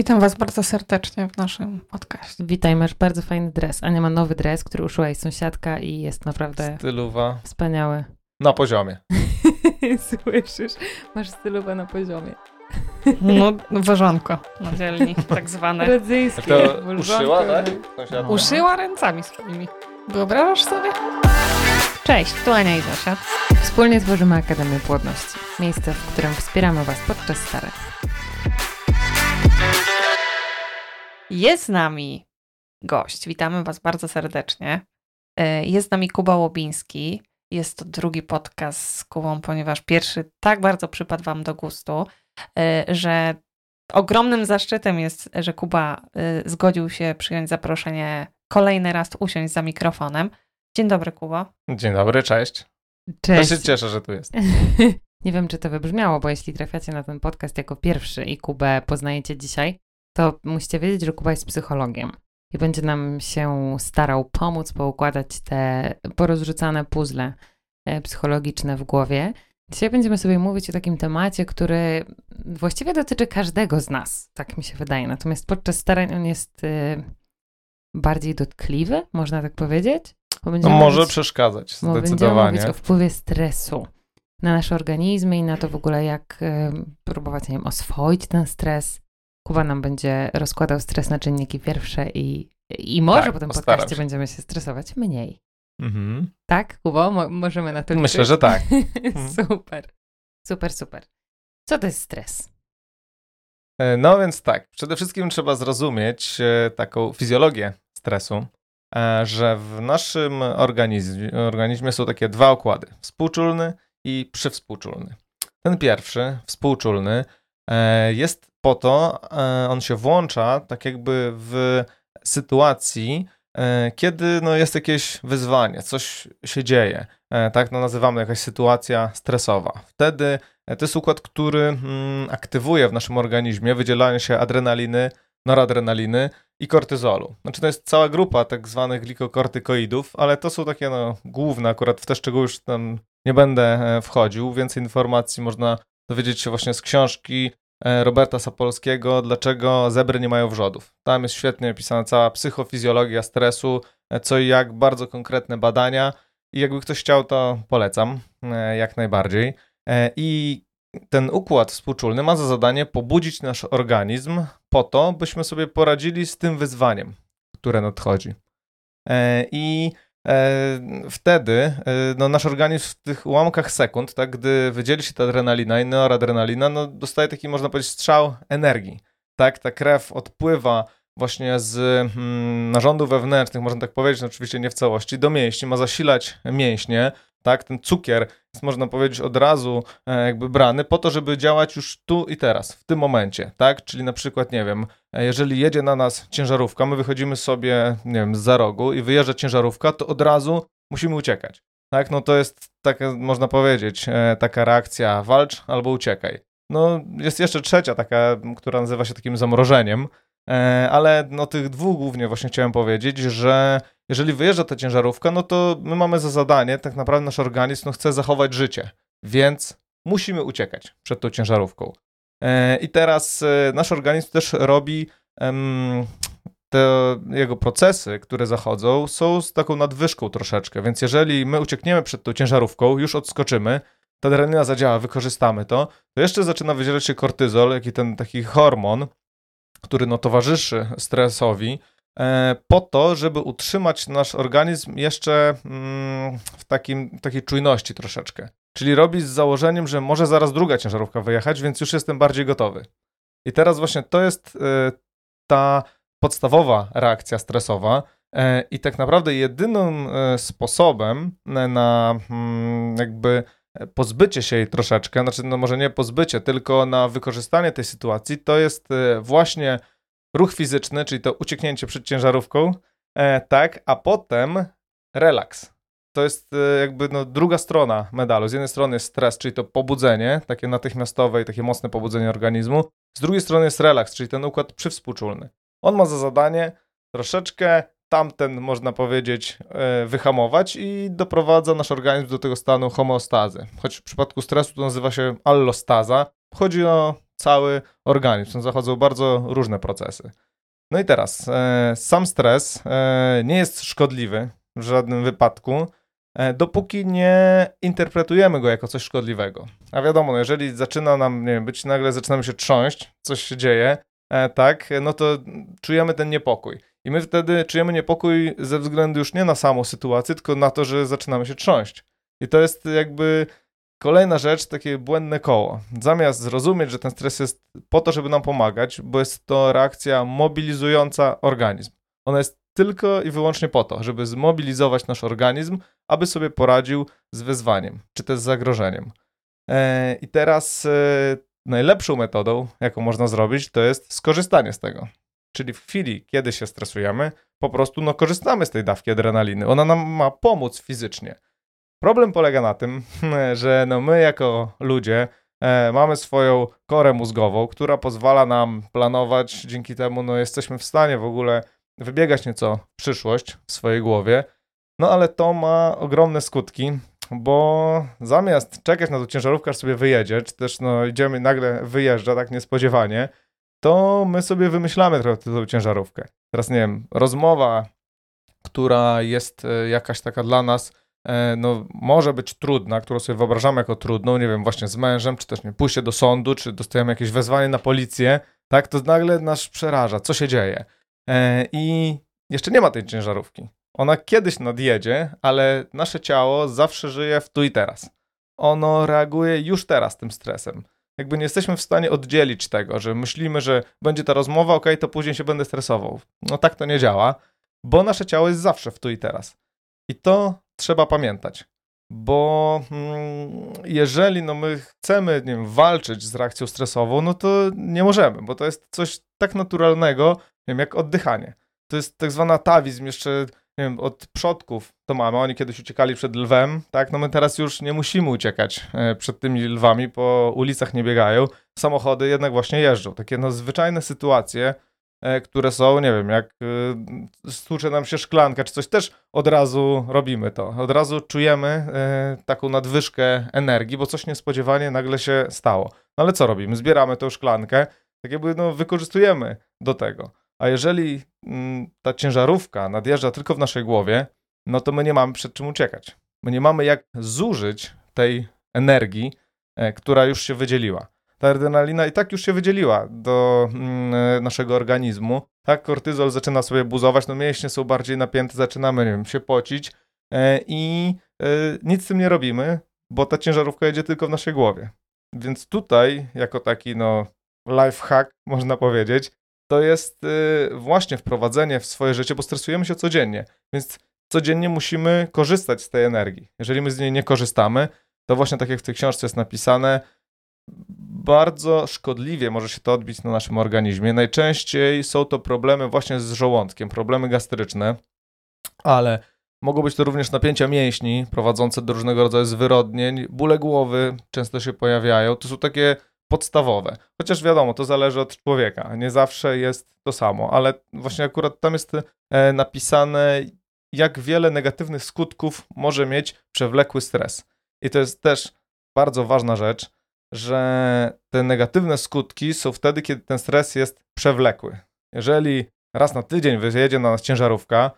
Witam Was bardzo serdecznie w naszym podcaście. Witaj, masz bardzo fajny dres. Ania ma nowy dres, który uszyła jej sąsiadka i jest naprawdę Stylowa wspaniały. na poziomie. Słyszysz? Masz stylowa na poziomie. No, ważonko na dzielni, tak zwane. Rodzyjskie. To uszyła, tak? Sąsiadka? Uszyła ręcami swoimi. Wyobrażasz sobie? Cześć, tu Ania i Zosia. Wspólnie tworzymy Akademię Płodności. Miejsce, w którym wspieramy Was podczas starań. Jest z nami gość. Witamy Was bardzo serdecznie. E, Jest z nami Kuba Łobiński. Jest to drugi podcast z Kubą, ponieważ pierwszy tak bardzo przypadł Wam do gustu, e, że ogromnym zaszczytem jest, że Kuba e, zgodził się przyjąć zaproszenie kolejny raz usiąść za mikrofonem. Dzień dobry, Kuba. Dzień dobry, cześć. Cześć. się cieszę, że tu jest. Nie wiem, czy to wybrzmiało, bo jeśli trafiacie na ten podcast jako pierwszy i Kubę poznajecie dzisiaj, to musicie wiedzieć, że Kuba jest psychologiem i będzie nam się starał pomóc poukładać te porozrzucane puzzle e, psychologiczne w głowie. Dzisiaj będziemy sobie mówić o takim temacie, który właściwie dotyczy każdego z nas, tak mi się wydaje. Natomiast podczas starań on jest e, bardziej dotkliwy, można tak powiedzieć. No może mówić- przeszkadzać, bo będziemy zdecydowanie. mówić o wpływie stresu na nasze organizmy i na to w ogóle, jak em, próbować, nie wiem, oswoić ten stres. Kuba nam będzie rozkładał stres na czynniki pierwsze i, i może Tak, po tym podcaście się. będziemy się stresować mniej. Mhm. Tak, Kubo? Mo- możemy na to liczyć? Myślę, że tak. Mhm. super. Super, super. Co to jest stres? E, No więc tak, przede wszystkim trzeba zrozumieć e, taką fizjologię stresu, e, że w naszym organizmie, organizmie są takie dwa układy, współczulny i przywspółczulny. Ten pierwszy, współczulny, jest po to, e, on się włącza tak jakby w sytuacji, e, kiedy no, jest jakieś wyzwanie, coś się dzieje, e, tak no, nazywamy jakaś sytuacja stresowa. Wtedy e, to jest układ, który mm, aktywuje w naszym organizmie wydzielanie się adrenaliny, noradrenaliny i kortyzolu. Znaczy to jest cała grupa tak zwanych glikokortykoidów, ale to są takie no, główne, akurat w te szczegóły już tam nie będę e, wchodził. Więcej informacji można dowiedzieć się właśnie z książki e, Roberta Sapolskiego, dlaczego zebry nie mają wrzodów. Tam jest świetnie opisana cała psychofizjologia stresu, e, co i jak, bardzo konkretne badania i jakby ktoś chciał, to polecam e, jak najbardziej. E, I ten układ współczulny ma za zadanie pobudzić nasz organizm po to, byśmy sobie poradzili z tym wyzwaniem, które nadchodzi. E, I e, wtedy e, no, nasz organizm w tych ułamkach sekund, tak, gdy wydzieli się ta adrenalina i noradrenalina, no, dostaje taki, można powiedzieć, strzał energii. Tak, ta krew odpływa właśnie z mm, narządów wewnętrznych, można tak powiedzieć, no, oczywiście nie w całości, do mięśni, ma zasilać mięśnie, tak, ten cukier jest, można powiedzieć, od razu e, jakby brany po to, żeby działać już tu i teraz, w tym momencie, tak, czyli na przykład, nie wiem, e, jeżeli jedzie na nas ciężarówka, my wychodzimy sobie, nie wiem, za rogu i wyjeżdża ciężarówka, to od razu musimy uciekać, tak, no to jest taka, można powiedzieć, e, taka reakcja walcz albo uciekaj. No, jest jeszcze trzecia taka, która nazywa się takim zamrożeniem, ale no tych dwóch głównie właśnie chciałem powiedzieć, że jeżeli wyjeżdża ta ciężarówka, no to my mamy za zadanie, tak naprawdę nasz organizm no, chce zachować życie, więc musimy uciekać przed tą ciężarówką. E, I teraz e, nasz organizm też robi te jego procesy, które zachodzą, są z taką nadwyżką troszeczkę, więc jeżeli my uciekniemy przed tą ciężarówką, już odskoczymy, ta adrenalina zadziała, wykorzystamy to, to jeszcze zaczyna wydzielać się kortyzol, jaki ten taki hormon, który no, towarzyszy stresowi, po to, żeby utrzymać nasz organizm jeszcze mm, w takim, takiej czujności troszeczkę. Czyli robi z założeniem, że może zaraz druga ciężarówka wyjechać, więc już jestem bardziej gotowy. I teraz właśnie to jest e, ta podstawowa reakcja stresowa. e, I tak naprawdę jedynym e, sposobem na- mm, jakby pozbycie się jej troszeczkę, znaczy no może nie pozbycie, tylko na wykorzystanie tej sytuacji, to jest e, właśnie ruch fizyczny, czyli to ucieknięcie przed ciężarówką, e, tak, a potem relaks. To jest e, jakby no, druga strona medalu. Z jednej strony jest stres, czyli to pobudzenie, takie natychmiastowe i takie mocne pobudzenie organizmu. Z drugiej strony jest relaks, czyli ten układ przywspółczulny. On ma za zadanie troszeczkę tamten, można powiedzieć, e, wyhamować i doprowadza nasz organizm do tego stanu homeostazy. Choć w przypadku stresu to nazywa się allostaza. Chodzi o cały organizm. Zachodzą bardzo różne procesy. No i teraz, e, sam stres e, nie jest szkodliwy w żadnym wypadku, e, dopóki nie interpretujemy go jako coś szkodliwego. A wiadomo, no jeżeli zaczyna nam, nie wiem, być nagle zaczynamy się trząść, coś się dzieje, e, tak, no to czujemy ten niepokój. I my wtedy czujemy niepokój ze względu już nie na samą sytuację, tylko na to, że zaczynamy się trząść. I to jest jakby kolejna rzecz, takie błędne koło. Zamiast zrozumieć, że ten stres jest po to, żeby nam pomagać, bo jest to reakcja mobilizująca organizm. Ona jest tylko i wyłącznie po to, żeby zmobilizować nasz organizm, aby sobie poradził z wyzwaniem, czy też z zagrożeniem. E, I teraz e, najlepszą metodą, jaką można zrobić, to jest skorzystanie z tego. Czyli w chwili, kiedy się stresujemy, po prostu no, korzystamy z tej dawki adrenaliny. Ona nam ma pomóc fizycznie. Problem polega na tym, że no, my jako ludzie e, mamy swoją korę mózgową, która pozwala nam planować. Dzięki temu no, jesteśmy w stanie w ogóle wybiegać nieco w przyszłość w swojej głowie. No ale to ma ogromne skutki, bo zamiast czekać na tą ciężarówkę, aż sobie wyjedzie, czy też no, idziemy, nagle wyjeżdża tak niespodziewanie, to my sobie wymyślamy trochę tę ciężarówkę. Teraz nie wiem, rozmowa, która jest e, jakaś taka dla nas, no może być trudna, którą sobie wyobrażamy jako trudną, nie wiem, właśnie z mężem, czy też nie, pójście do sądu, czy dostajemy jakieś wezwanie na policję, tak, to nagle nas przeraża, co się dzieje. E, I jeszcze nie ma tej ciężarówki. Ona kiedyś nadjedzie, ale nasze ciało zawsze żyje w tu i teraz. Ono reaguje już teraz tym stresem jakby nie jesteśmy w stanie oddzielić tego, że myślimy, że będzie ta rozmowa, ok, to później się będę stresował. No tak to nie działa, bo nasze ciało jest zawsze w tu i teraz. I to trzeba pamiętać, bo mm, jeżeli no, my chcemy nie wiem, walczyć z reakcją stresową, no to nie możemy, bo to jest coś tak naturalnego, nie wiem, jak oddychanie. To jest tak zwana atawizm, jeszcze nie wiem, od przodków to mamy. Oni kiedyś uciekali przed lwem, tak? No my teraz już nie musimy uciekać e, przed tymi lwami, po ulicach nie biegają. Samochody jednak właśnie jeżdżą. Takie no zwyczajne sytuacje, które są, nie wiem, jak e, stłucze nam się szklanka czy coś, też od razu robimy to. Od razu czujemy taką nadwyżkę energii, bo coś niespodziewanie nagle się stało. No ale co robimy? Zbieramy tę szklankę, tak jakby no, wykorzystujemy do tego. A jeżeli mm, ta ciężarówka nadjeżdża tylko w naszej głowie, no to my nie mamy przed czym uciekać. My nie mamy jak zużyć tej energii, e, która już się wydzieliła. Ta adrenalina i tak już się wydzieliła do mm, e, naszego organizmu. Tak, kortyzol zaczyna sobie buzować, no mięśnie są bardziej napięte, zaczynamy, nie wiem, się pocić e, i nic z tym nie robimy, bo ta ciężarówka jedzie tylko w naszej głowie. Więc tutaj, jako taki, no, life hack, można powiedzieć, to jest y, właśnie wprowadzenie w swoje życie, bo stresujemy się codziennie, więc codziennie musimy korzystać z tej energii. Jeżeli my z niej nie korzystamy, to właśnie tak jak w tej książce jest napisane, bardzo szkodliwie może się to odbić na naszym organizmie. Najczęściej są to problemy właśnie z żołądkiem, problemy gastryczne, ale mogą być to również napięcia mięśni prowadzące do różnego rodzaju zwyrodnień, bóle głowy często się pojawiają. To są takie podstawowe. Chociaż wiadomo, to zależy od człowieka. Nie zawsze jest to samo, ale właśnie akurat tam jest e, napisane, jak wiele negatywnych skutków może mieć przewlekły stres. I to jest też bardzo ważna rzecz, że te negatywne skutki są wtedy, kiedy ten stres jest przewlekły. Jeżeli raz na tydzień wyjedzie na nas ciężarówka,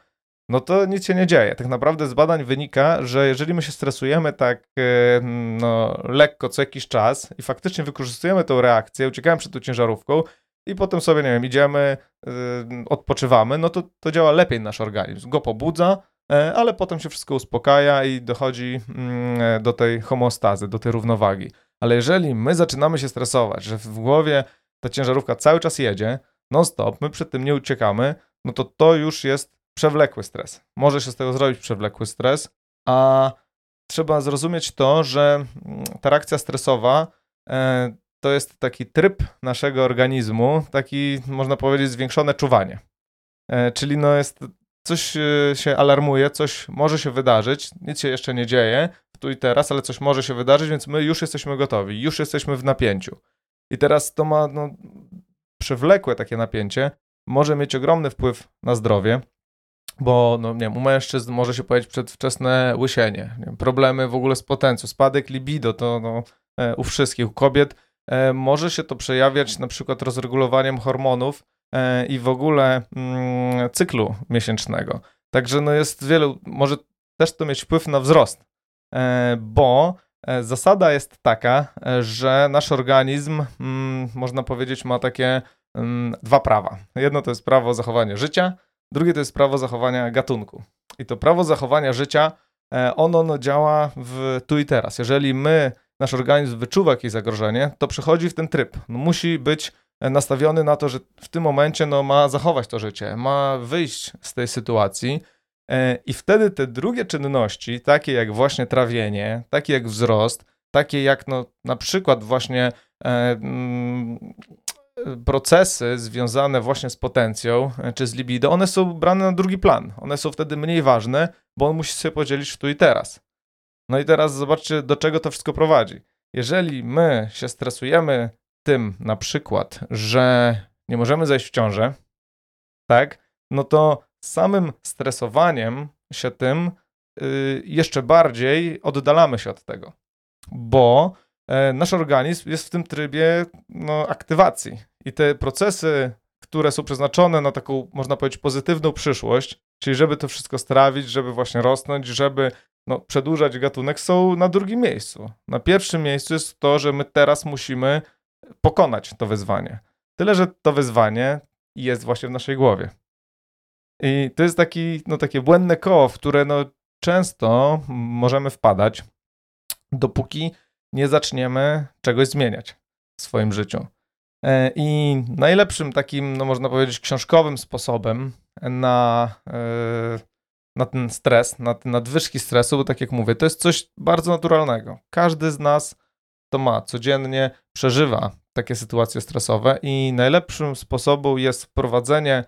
no to nic się nie dzieje. Tak naprawdę z badań wynika, że jeżeli my się stresujemy tak e, no, lekko co jakiś czas i faktycznie wykorzystujemy tą reakcję, uciekamy przed tą ciężarówką i potem sobie, nie wiem, idziemy, odpoczywamy, no to to działa lepiej nasz organizm. Go pobudza, e, ale potem się wszystko uspokaja i dochodzi mm, e, do tej homostazy, do tej równowagi. Ale jeżeli my zaczynamy się stresować, że w głowie ta ciężarówka cały czas jedzie, non stop, my przed tym nie uciekamy, no to to już jest przewlekły stres. Może się z tego zrobić przewlekły stres, a trzeba zrozumieć to, że mm, ta reakcja stresowa e, to jest taki tryb naszego organizmu, taki można powiedzieć zwiększone czuwanie. E, czyli no jest coś e, się alarmuje, coś może się wydarzyć, nic się jeszcze nie dzieje tu i teraz, ale coś może się wydarzyć, więc my już jesteśmy gotowi, już jesteśmy w napięciu. I teraz to ma no, przewlekłe takie napięcie, może mieć ogromny wpływ na zdrowie, bo no, nie wiem, u mężczyzn może się pojawić przedwczesne łysienie, wiem, problemy w ogóle z potencją, spadek libido, to no, e, u wszystkich, u kobiet e, może się to przejawiać na przykład rozregulowaniem hormonów e, i w ogóle mm, cyklu miesięcznego. Także no jest wielu, może też to mieć wpływ na wzrost, bo zasada jest taka, że nasz organizm, mm, można powiedzieć, ma takie mm, dwa prawa. Jedno to jest prawo zachowania życia, drugie to jest prawo zachowania gatunku. I to prawo zachowania życia, ono, ono działa w tu i teraz. Jeżeli my nasz organizm wyczuwa jakieś zagrożenie, to przechodzi w ten tryb. No, musi być nastawiony na to, że w tym momencie no, ma zachować to życie, ma wyjść z tej sytuacji. E, I wtedy te drugie czynności, takie jak właśnie trawienie, takie jak wzrost, takie jak no, na przykład właśnie e, mm, procesy związane właśnie z potencją e, czy z libido, one są brane na drugi plan. One są wtedy mniej ważne, bo on musi sobie podzielić w tu i teraz. No i teraz zobaczcie, do czego to wszystko prowadzi. Jeżeli my się stresujemy tym na przykład, że nie możemy zejść w ciążę, tak, no to samym stresowaniem się tym yy, jeszcze bardziej oddalamy się od tego, bo yy, nasz organizm jest w tym trybie no, aktywacji i te procesy, które są przeznaczone na taką, można powiedzieć, pozytywną przyszłość, czyli żeby to wszystko strawić, żeby właśnie rosnąć, żeby no, przedłużać gatunek, są na drugim miejscu. Na pierwszym miejscu jest to, że my teraz musimy pokonać to wyzwanie. Tyle, że to wyzwanie jest właśnie w naszej głowie. I to jest taki, no, takie błędne koło, w które no, często możemy wpadać, dopóki nie zaczniemy czegoś zmieniać w swoim życiu. E, I najlepszym takim, no można powiedzieć, książkowym sposobem na yy, na ten stres, na te nadwyżki stresu, bo tak jak mówię, to jest coś bardzo naturalnego. Każdy z nas to ma, codziennie przeżywa takie sytuacje stresowe i najlepszym sposobem jest wprowadzenie e,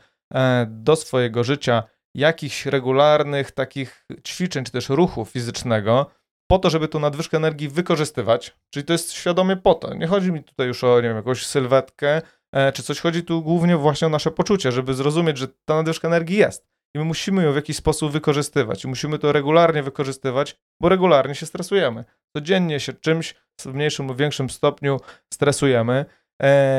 do swojego życia jakichś regularnych takich ćwiczeń, czy też ruchu fizycznego, po to, żeby tą nadwyżkę energii wykorzystywać. Czyli to jest świadomie po to. Nie chodzi mi tutaj już o, nie wiem, jakąś sylwetkę, e, czy coś. Chodzi tu głównie właśnie o nasze poczucie, żeby zrozumieć, że ta nadwyżka energii jest i my musimy ją w jakiś sposób wykorzystywać. I musimy to regularnie wykorzystywać, bo regularnie się stresujemy. Codziennie się czymś w mniejszym lub większym stopniu stresujemy, e,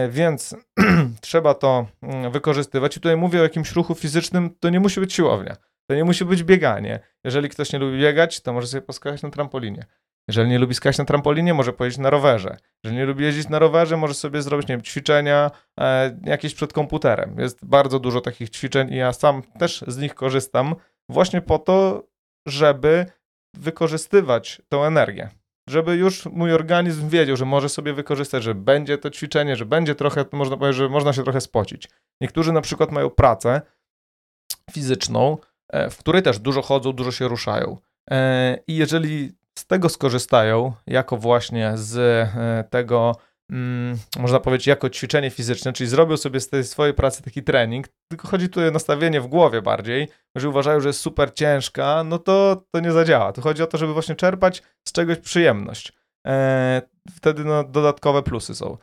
więc trzeba to mm, wykorzystywać. I tutaj mówię o jakimś ruchu fizycznym, to nie musi być siłownia. To nie musi być bieganie. Jeżeli ktoś nie lubi biegać, to może sobie poskakać na trampolinie. Jeżeli nie lubi skakać na trampolinie, może pojeździć na rowerze. Jeżeli nie lubi jeździć na rowerze, może sobie zrobić, nie wiem, ćwiczenia e, jakieś przed komputerem. Jest bardzo dużo takich ćwiczeń i ja sam też z nich korzystam właśnie po to, żeby wykorzystywać tą energię. Żeby już mój organizm wiedział, że może sobie wykorzystać, że będzie to ćwiczenie, że będzie trochę, można powiedzieć, że można się trochę spocić. Niektórzy na przykład mają pracę fizyczną, e, w której też dużo chodzą, dużo się ruszają. E, I jeżeli z tego skorzystają, jako właśnie z e, tego, mm, można powiedzieć, jako ćwiczenie fizyczne, czyli zrobił sobie z tej swojej pracy taki trening, tylko chodzi tu o nastawienie w głowie bardziej, że uważają, że jest super ciężka, no to to nie zadziała. Tu chodzi o to, żeby właśnie czerpać z czegoś przyjemność. E, wtedy no, dodatkowe plusy są.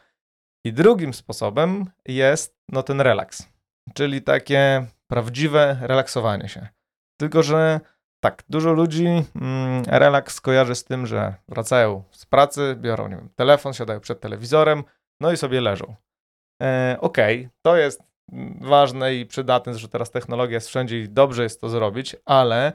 I drugim sposobem jest no, ten relaks, czyli takie prawdziwe relaksowanie się. Tylko, że tak, dużo ludzi mm, relaks kojarzy z tym, że wracają z pracy, biorą nie wiem, telefon, siadają przed telewizorem, no i sobie leżą. E, Okej, okay, to jest ważne i przydatne, że teraz technologia jest wszędzie i dobrze jest to zrobić, ale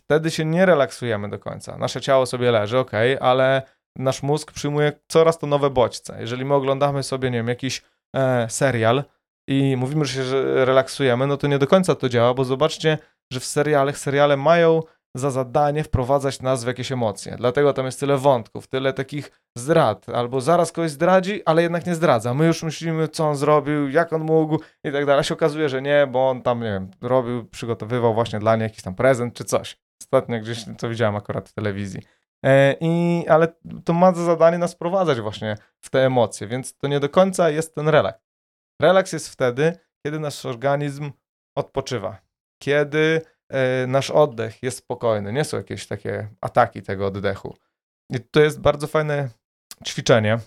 wtedy się nie relaksujemy do końca. Nasze ciało sobie leży, ok, ale nasz mózg przyjmuje coraz to nowe bodźce. Jeżeli my oglądamy sobie, nie wiem, jakiś e, serial i mówimy, że się relaksujemy, no to nie do końca to działa, bo zobaczcie, że w serialach seriale mają za zadanie wprowadzać nas w jakieś emocje. Dlatego tam jest tyle wątków, tyle takich zdrad, albo zaraz kogoś zdradzi, ale jednak nie zdradza. My już myślimy, co on zrobił, jak on mógł i tak dalej. A się okazuje, że nie, bo on tam, nie wiem, robił, przygotowywał właśnie dla niej jakiś tam prezent czy coś. Ostatnio gdzieś to widziałem akurat w telewizji. E, I, ale to ma za zadanie nas wprowadzać właśnie w te emocje, więc to nie do końca jest ten relaks. Relaks jest wtedy, kiedy nasz organizm odpoczywa kiedy e, nasz oddech jest spokojny, nie są jakieś takie ataki tego oddechu. I to jest bardzo fajne ćwiczenie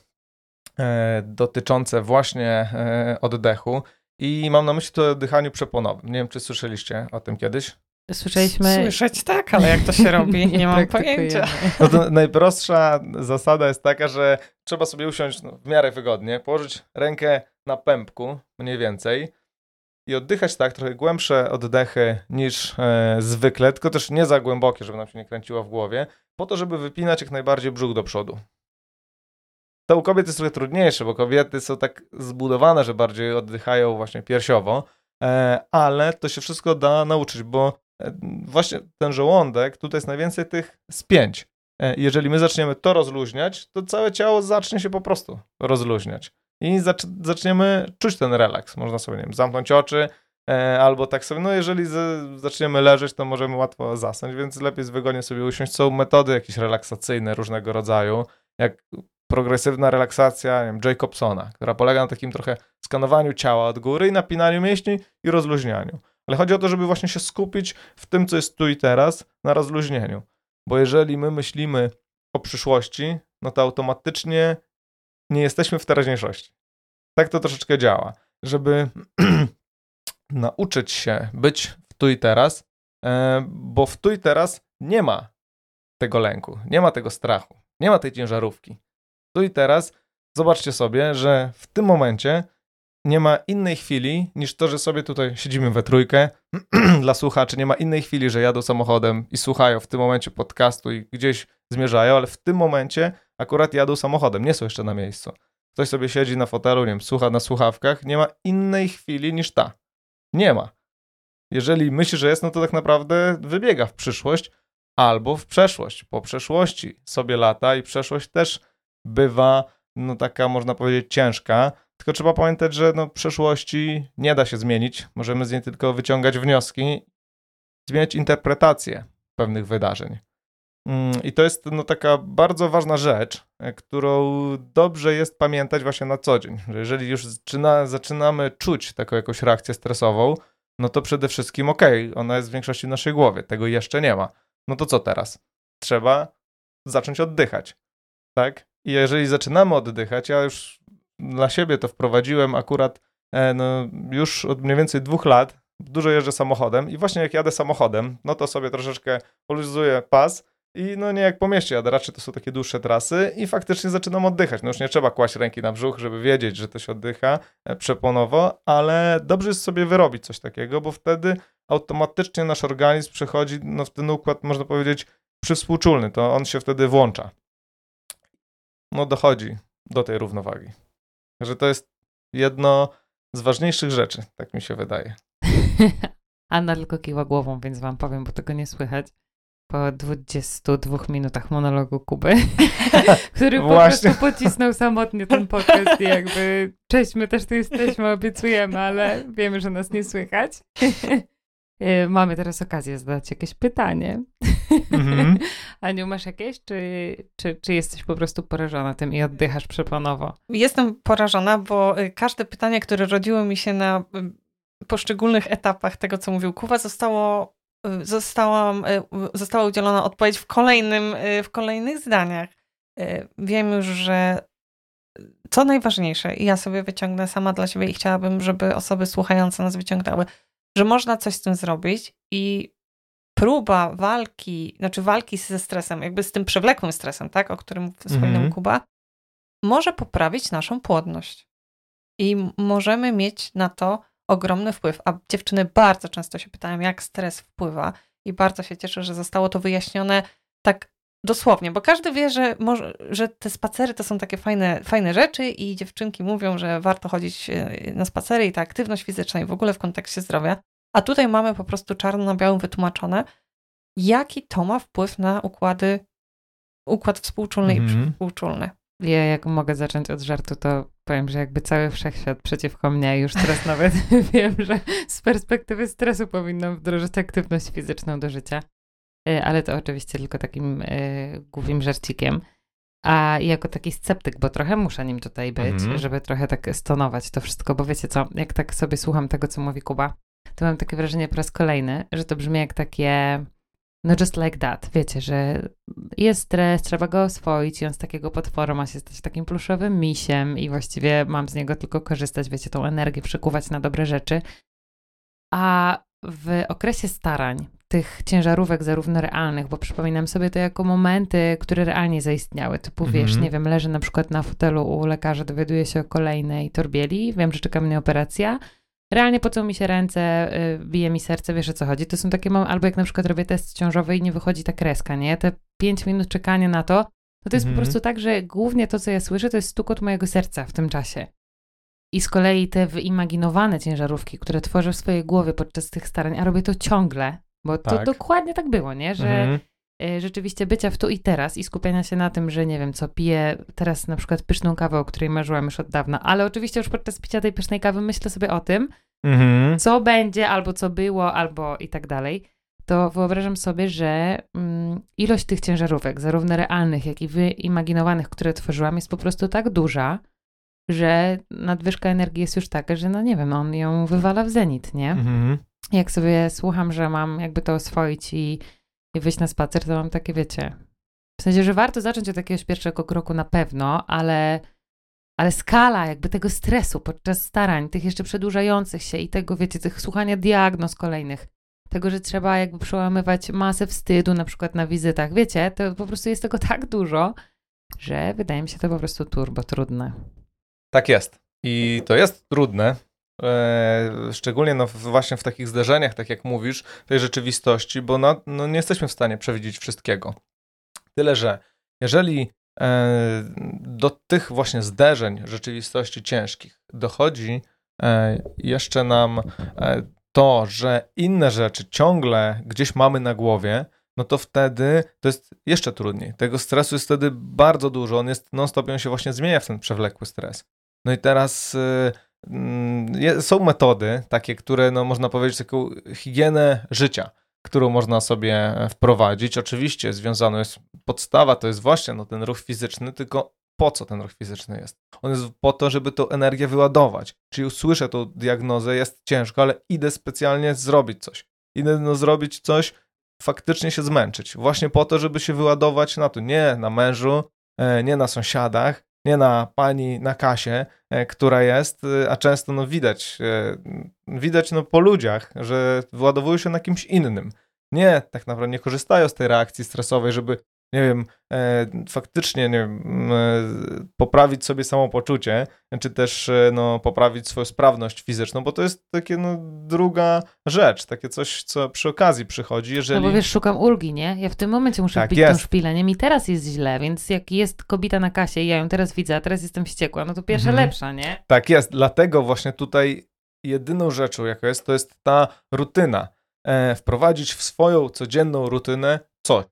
e, dotyczące właśnie e, oddechu i mam na myśli to o dychaniu przeponowym. Nie wiem, czy słyszeliście o tym kiedyś? Słyszeliśmy... Słyszeć tak, ale jak to się robi, nie, mam pojęcia. No to najprostsza zasada jest taka, że trzeba sobie usiąść no, w miarę wygodnie, położyć rękę na pępku mniej więcej i oddychać tak, trochę głębsze oddechy niż e, zwykle, tylko też nie za głębokie, żeby nam się nie kręciło w głowie, po to, żeby wypinać jak najbardziej brzuch do przodu. To u kobiet jest trochę trudniejsze, bo kobiety są tak zbudowane, że bardziej oddychają właśnie piersiowo, e, ale to się wszystko da nauczyć, bo e, właśnie ten żołądek, tutaj jest najwięcej tych spięć. E, jeżeli my zaczniemy to rozluźniać, to całe ciało zacznie się po prostu rozluźniać. I zac zaczniemy czuć ten relaks. Można sobie, nie wiem, zamknąć oczy, e, albo tak sobie, no jeżeli zaczniemy leżeć, to możemy łatwo zasnąć, więc lepiej wygodnie sobie usiąść. Są metody jakieś relaksacyjne różnego rodzaju, jak progresywna relaksacja nie wiem, Jacobsona, która polega na takim trochę skanowaniu ciała od góry i napinaniu mięśni i rozluźnianiu. Ale chodzi o to, żeby właśnie się skupić w tym, co jest tu i teraz, na rozluźnieniu. Bo jeżeli my myślimy o przyszłości, no to automatycznie nie jesteśmy w teraźniejszości. Tak to troszeczkę działa. Żeby nauczyć się być w tu i teraz, e, bo w tu i teraz nie ma tego lęku, nie ma tego strachu, nie ma tej ciężarówki. Tu i teraz zobaczcie sobie, że w tym momencie nie ma innej chwili niż to, że sobie tutaj siedzimy we trójkę. Dla słuchaczy nie ma innej chwili, że jadą samochodem i słuchają w tym momencie podcastu i gdzieś zmierzają, ale w tym momencie akurat jadą samochodem, nie są jeszcze na miejscu. Ktoś sobie siedzi na fotelu, nie wiem, słucha na słuchawkach, nie ma innej chwili niż ta. Nie ma. Jeżeli myśli, że jest, no to tak naprawdę wybiega w przyszłość albo w przeszłość. Po przeszłości sobie lata i przeszłość też bywa, no taka można powiedzieć ciężka, tylko trzeba pamiętać, że no, przeszłości nie da się zmienić. Możemy z niej tylko wyciągać wnioski, zmieniać interpretację pewnych wydarzeń. Mm, I to jest no, taka bardzo ważna rzecz, e, którą dobrze jest pamiętać właśnie na co dzień. Że jeżeli już zaczyna, zaczynamy czuć taką jakąś reakcję stresową, no to przede wszystkim okej, okay, ona jest w większości w naszej głowie, tego jeszcze nie ma. No to co teraz? Trzeba zacząć oddychać, tak? I jeżeli zaczynamy oddychać, ja już dla siebie to wprowadziłem akurat e, no, już od mniej więcej dwóch lat, dużo jeżdżę samochodem i właśnie jak jadę samochodem, no to sobie troszeczkę poluzuję pas i no nie jak po mieście jadę, raczej to są takie dłuższe trasy i faktycznie zaczynam oddychać. No już nie trzeba kłaść ręki na brzuch, żeby wiedzieć, że to się oddycha e, przeponowo, ale dobrze jest sobie wyrobić coś takiego, bo wtedy automatycznie nasz organizm przechodzi no, w ten układ, można powiedzieć, przywspółczulny, to on się wtedy włącza. No dochodzi do tej równowagi. Że to jest jedno z ważniejszych rzeczy, tak mi się wydaje. Anna tylko kiwa głową, więc wam powiem, bo tego nie słychać po 22 minutach monologu Kuby, który po prostu pocisnął samotnie ten podcast i jakby cześć, my też tu jesteśmy, obiecujemy, ale wiemy, że nas nie słychać. Y, mamy teraz okazję zadać jakieś pytanie. Mm-hmm. Aniu, masz jakieś, czy, czy, czy jesteś po prostu porażona tym i oddychasz przeponowo? Jestem porażona, bo y, każde pytanie, które rodziło mi się na y, poszczególnych etapach tego, co mówił Kuba, zostało zostałam, y, została udzielona odpowiedź w, kolejnym, y, w kolejnych zdaniach. Wiem już, że co najważniejsze, i ja sobie wyciągnę sama dla siebie i chciałabym, żeby osoby słuchające nas wyciągnęły, że można coś z tym zrobić i próba walki, znaczy walki ze stresem, jakby z tym przewlekłym stresem, tak, o którym wspominał mm -hmm. Kuba, może poprawić naszą płodność. I możemy mieć na to ogromny wpływ. A dziewczyny bardzo często się pytają, jak stres wpływa, i bardzo się cieszę, że zostało to wyjaśnione tak dosłownie, bo każdy wie, że, może, że te spacery to są takie fajne, fajne rzeczy i dziewczynki mówią, że warto chodzić e, na spacery i ta aktywność fizyczna i w ogóle w kontekście zdrowia. A tutaj mamy po prostu czarno na białym wytłumaczone, jaki to ma wpływ na układy, układ współczulny mm i mhm. przywspółczulny. Ja jak mogę zacząć od żartu, to powiem, że jakby cały wszechświat przeciwko mnie, już teraz nawet wiem, że z perspektywy stresu powinnam wdrożyć aktywność fizyczną do życia. E, ale to oczywiście tylko takim y, głupim żarcikiem. A jako taki sceptyk, bo trochę muszę nim tutaj być, mhm. żeby trochę tak stonować to wszystko, bo wiecie co, jak tak sobie słucham tego, co mówi Kuba, to mam takie wrażenie po raz kolejny, że to brzmi jak takie no just like that, wiecie, że jest stres, trzeba go oswoić i on z takiego potworu ma się stać takim pluszowym misiem i właściwie mam z niego tylko korzystać, wiecie, tą energię przekuwać na dobre rzeczy. A w okresie starań, tych ciężarówek zarówno realnych, bo przypominam sobie to jako momenty, które realnie zaistniały. Typu, wiesz, Mhm. nie wiem, leżę na przykład na fotelu u lekarza, dowiaduję się o kolejnej torbieli, wiem, że czeka mnie operacja, realnie pocą mi się ręce, y, bije mi serce, wiesz o co chodzi. To są takie momenty, albo jak na przykład robię test ciążowy i nie wychodzi ta kreska, nie? Te pięć minut czekania na to, no to jest Mhm. po prostu tak, że głównie to, co ja słyszę, to jest stukot mojego serca w tym czasie. I z kolei te wyimaginowane ciężarówki, które tworzę w swojej głowie podczas tych starań, a robię to ciągle, bo to Tak. dokładnie tak było, nie? Że Mhm. Y, rzeczywiście bycia w tu i teraz i skupiania się na tym, że nie wiem, co piję teraz na przykład pyszną kawę, o której marzyłam już od dawna, ale oczywiście już podczas picia tej pysznej kawy myślę sobie o tym, Mhm. co będzie, albo co było, albo i tak dalej, to wyobrażam sobie, że mm, ilość tych ciężarówek, zarówno realnych, jak i wyimaginowanych, które tworzyłam, jest po prostu tak duża, że nadwyżka energii jest już taka, że no nie wiem, on ją wywala w zenit, nie? Mhm. Jak sobie słucham, że mam jakby to oswoić i, i wyjść na spacer, to mam takie, wiecie, w sensie, że warto zacząć od jakiegoś pierwszego kroku na pewno, ale, ale skala jakby tego stresu podczas starań, tych jeszcze przedłużających się i tego, wiecie, tych słuchania diagnoz kolejnych, tego, że trzeba jakby przełamywać masę wstydu na przykład na wizytach, wiecie, to po prostu jest tego tak dużo, że wydaje mi się to po prostu turbo trudne. Tak jest. I to jest trudne, szczególnie no, właśnie w takich zderzeniach, tak jak mówisz, tej rzeczywistości, bo no, no, nie jesteśmy w stanie przewidzieć wszystkiego. Tyle, że jeżeli e, do tych właśnie zderzeń rzeczywistości ciężkich dochodzi e, jeszcze nam e, to, że inne rzeczy ciągle gdzieś mamy na głowie, no to wtedy to jest jeszcze trudniej. Tego stresu jest wtedy bardzo dużo, on jest non-stop, on się właśnie zmienia w ten przewlekły stres. No i teraz y, są metody takie, które no, można powiedzieć taką higienę życia, którą można sobie wprowadzić. Oczywiście związana jest podstawa, to jest właśnie no, ten ruch fizyczny, tylko po co ten ruch fizyczny jest? On jest po to, żeby tą energię wyładować. Czyli usłyszę tą diagnozę, jest ciężko, ale idę specjalnie zrobić coś. Idę no, zrobić coś, faktycznie się zmęczyć. Właśnie po to, żeby się wyładować na to. Nie na mężu, e, nie na sąsiadach, nie na pani na kasie, e, która jest, e, a często no widać, e, widać no po ludziach, że wyładowują się na kimś innym. Nie, tak naprawdę nie korzystają z tej reakcji stresowej, żeby, nie wiem, e, faktycznie, nie wiem, e, poprawić sobie samopoczucie, czy też e, no, poprawić swoją sprawność fizyczną, bo to jest takie no, druga rzecz, takie coś, co przy okazji przychodzi, jeżeli... No bo wiesz, szukam ulgi, nie? Ja w tym momencie muszę Tak wbić tą jest. szpilę, nie? Mi teraz jest źle, więc jak jest kobieta na kasie i ja ją teraz widzę, a teraz jestem wściekła, no to pierwsza Mhm. lepsza, nie? Tak jest, dlatego właśnie tutaj jedyną rzeczą, jaka jest, to jest ta rutyna. E, wprowadzić w swoją codzienną rutynę coś.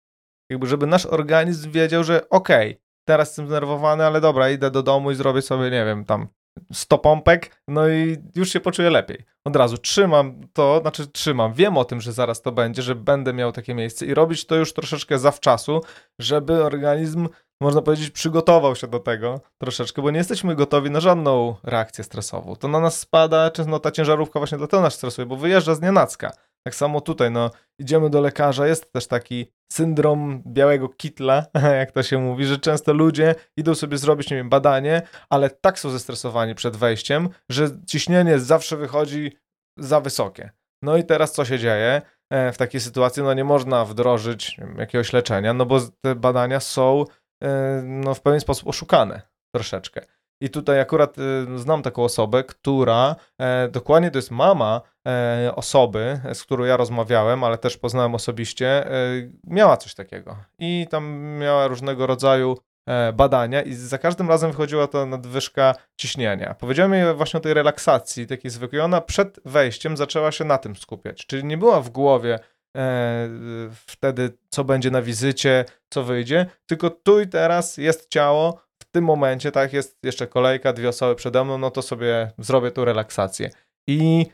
Jakby, żeby nasz organizm wiedział, że okej, teraz jestem zdenerwowany, ale dobra, idę do domu i zrobię sobie, nie wiem, tam 100 pompek, no i już się poczuję lepiej. Od razu trzymam to, znaczy trzymam, wiem o tym, że zaraz to będzie, że będę miał takie miejsce i robić to już troszeczkę zawczasu, żeby organizm można powiedzieć, przygotował się do tego troszeczkę, bo nie jesteśmy gotowi na żadną reakcję stresową. To na nas spada, często no, ta ciężarówka właśnie dlatego nas stresuje, bo wyjeżdża z nienacka. Tak samo tutaj, no, idziemy do lekarza, jest też taki syndrom białego kitla, jak to się mówi, że często ludzie idą sobie zrobić, nie wiem, badanie, ale tak są zestresowani przed wejściem, że ciśnienie zawsze wychodzi za wysokie. No i teraz co się dzieje? E, W takiej sytuacji no nie można wdrożyć jakiegoś leczenia, no bo te badania są e, no, w pewien sposób oszukane troszeczkę. I tutaj akurat e, znam taką osobę, która e, dokładnie to jest mama e, osoby, z którą ja rozmawiałem, ale też poznałem osobiście, e, miała coś takiego. I tam miała różnego rodzaju badania i za każdym razem wychodziła ta nadwyżka ciśnienia. Powiedziałem jej właśnie o tej relaksacji takiej zwykłej. Ona przed wejściem zaczęła się na tym skupiać, czyli nie była w głowie e, wtedy, co będzie na wizycie, co wyjdzie, tylko tu i teraz jest ciało, tym momencie, tak, jest jeszcze kolejka, dwie osoby przede mną, no to sobie zrobię tą relaksację. I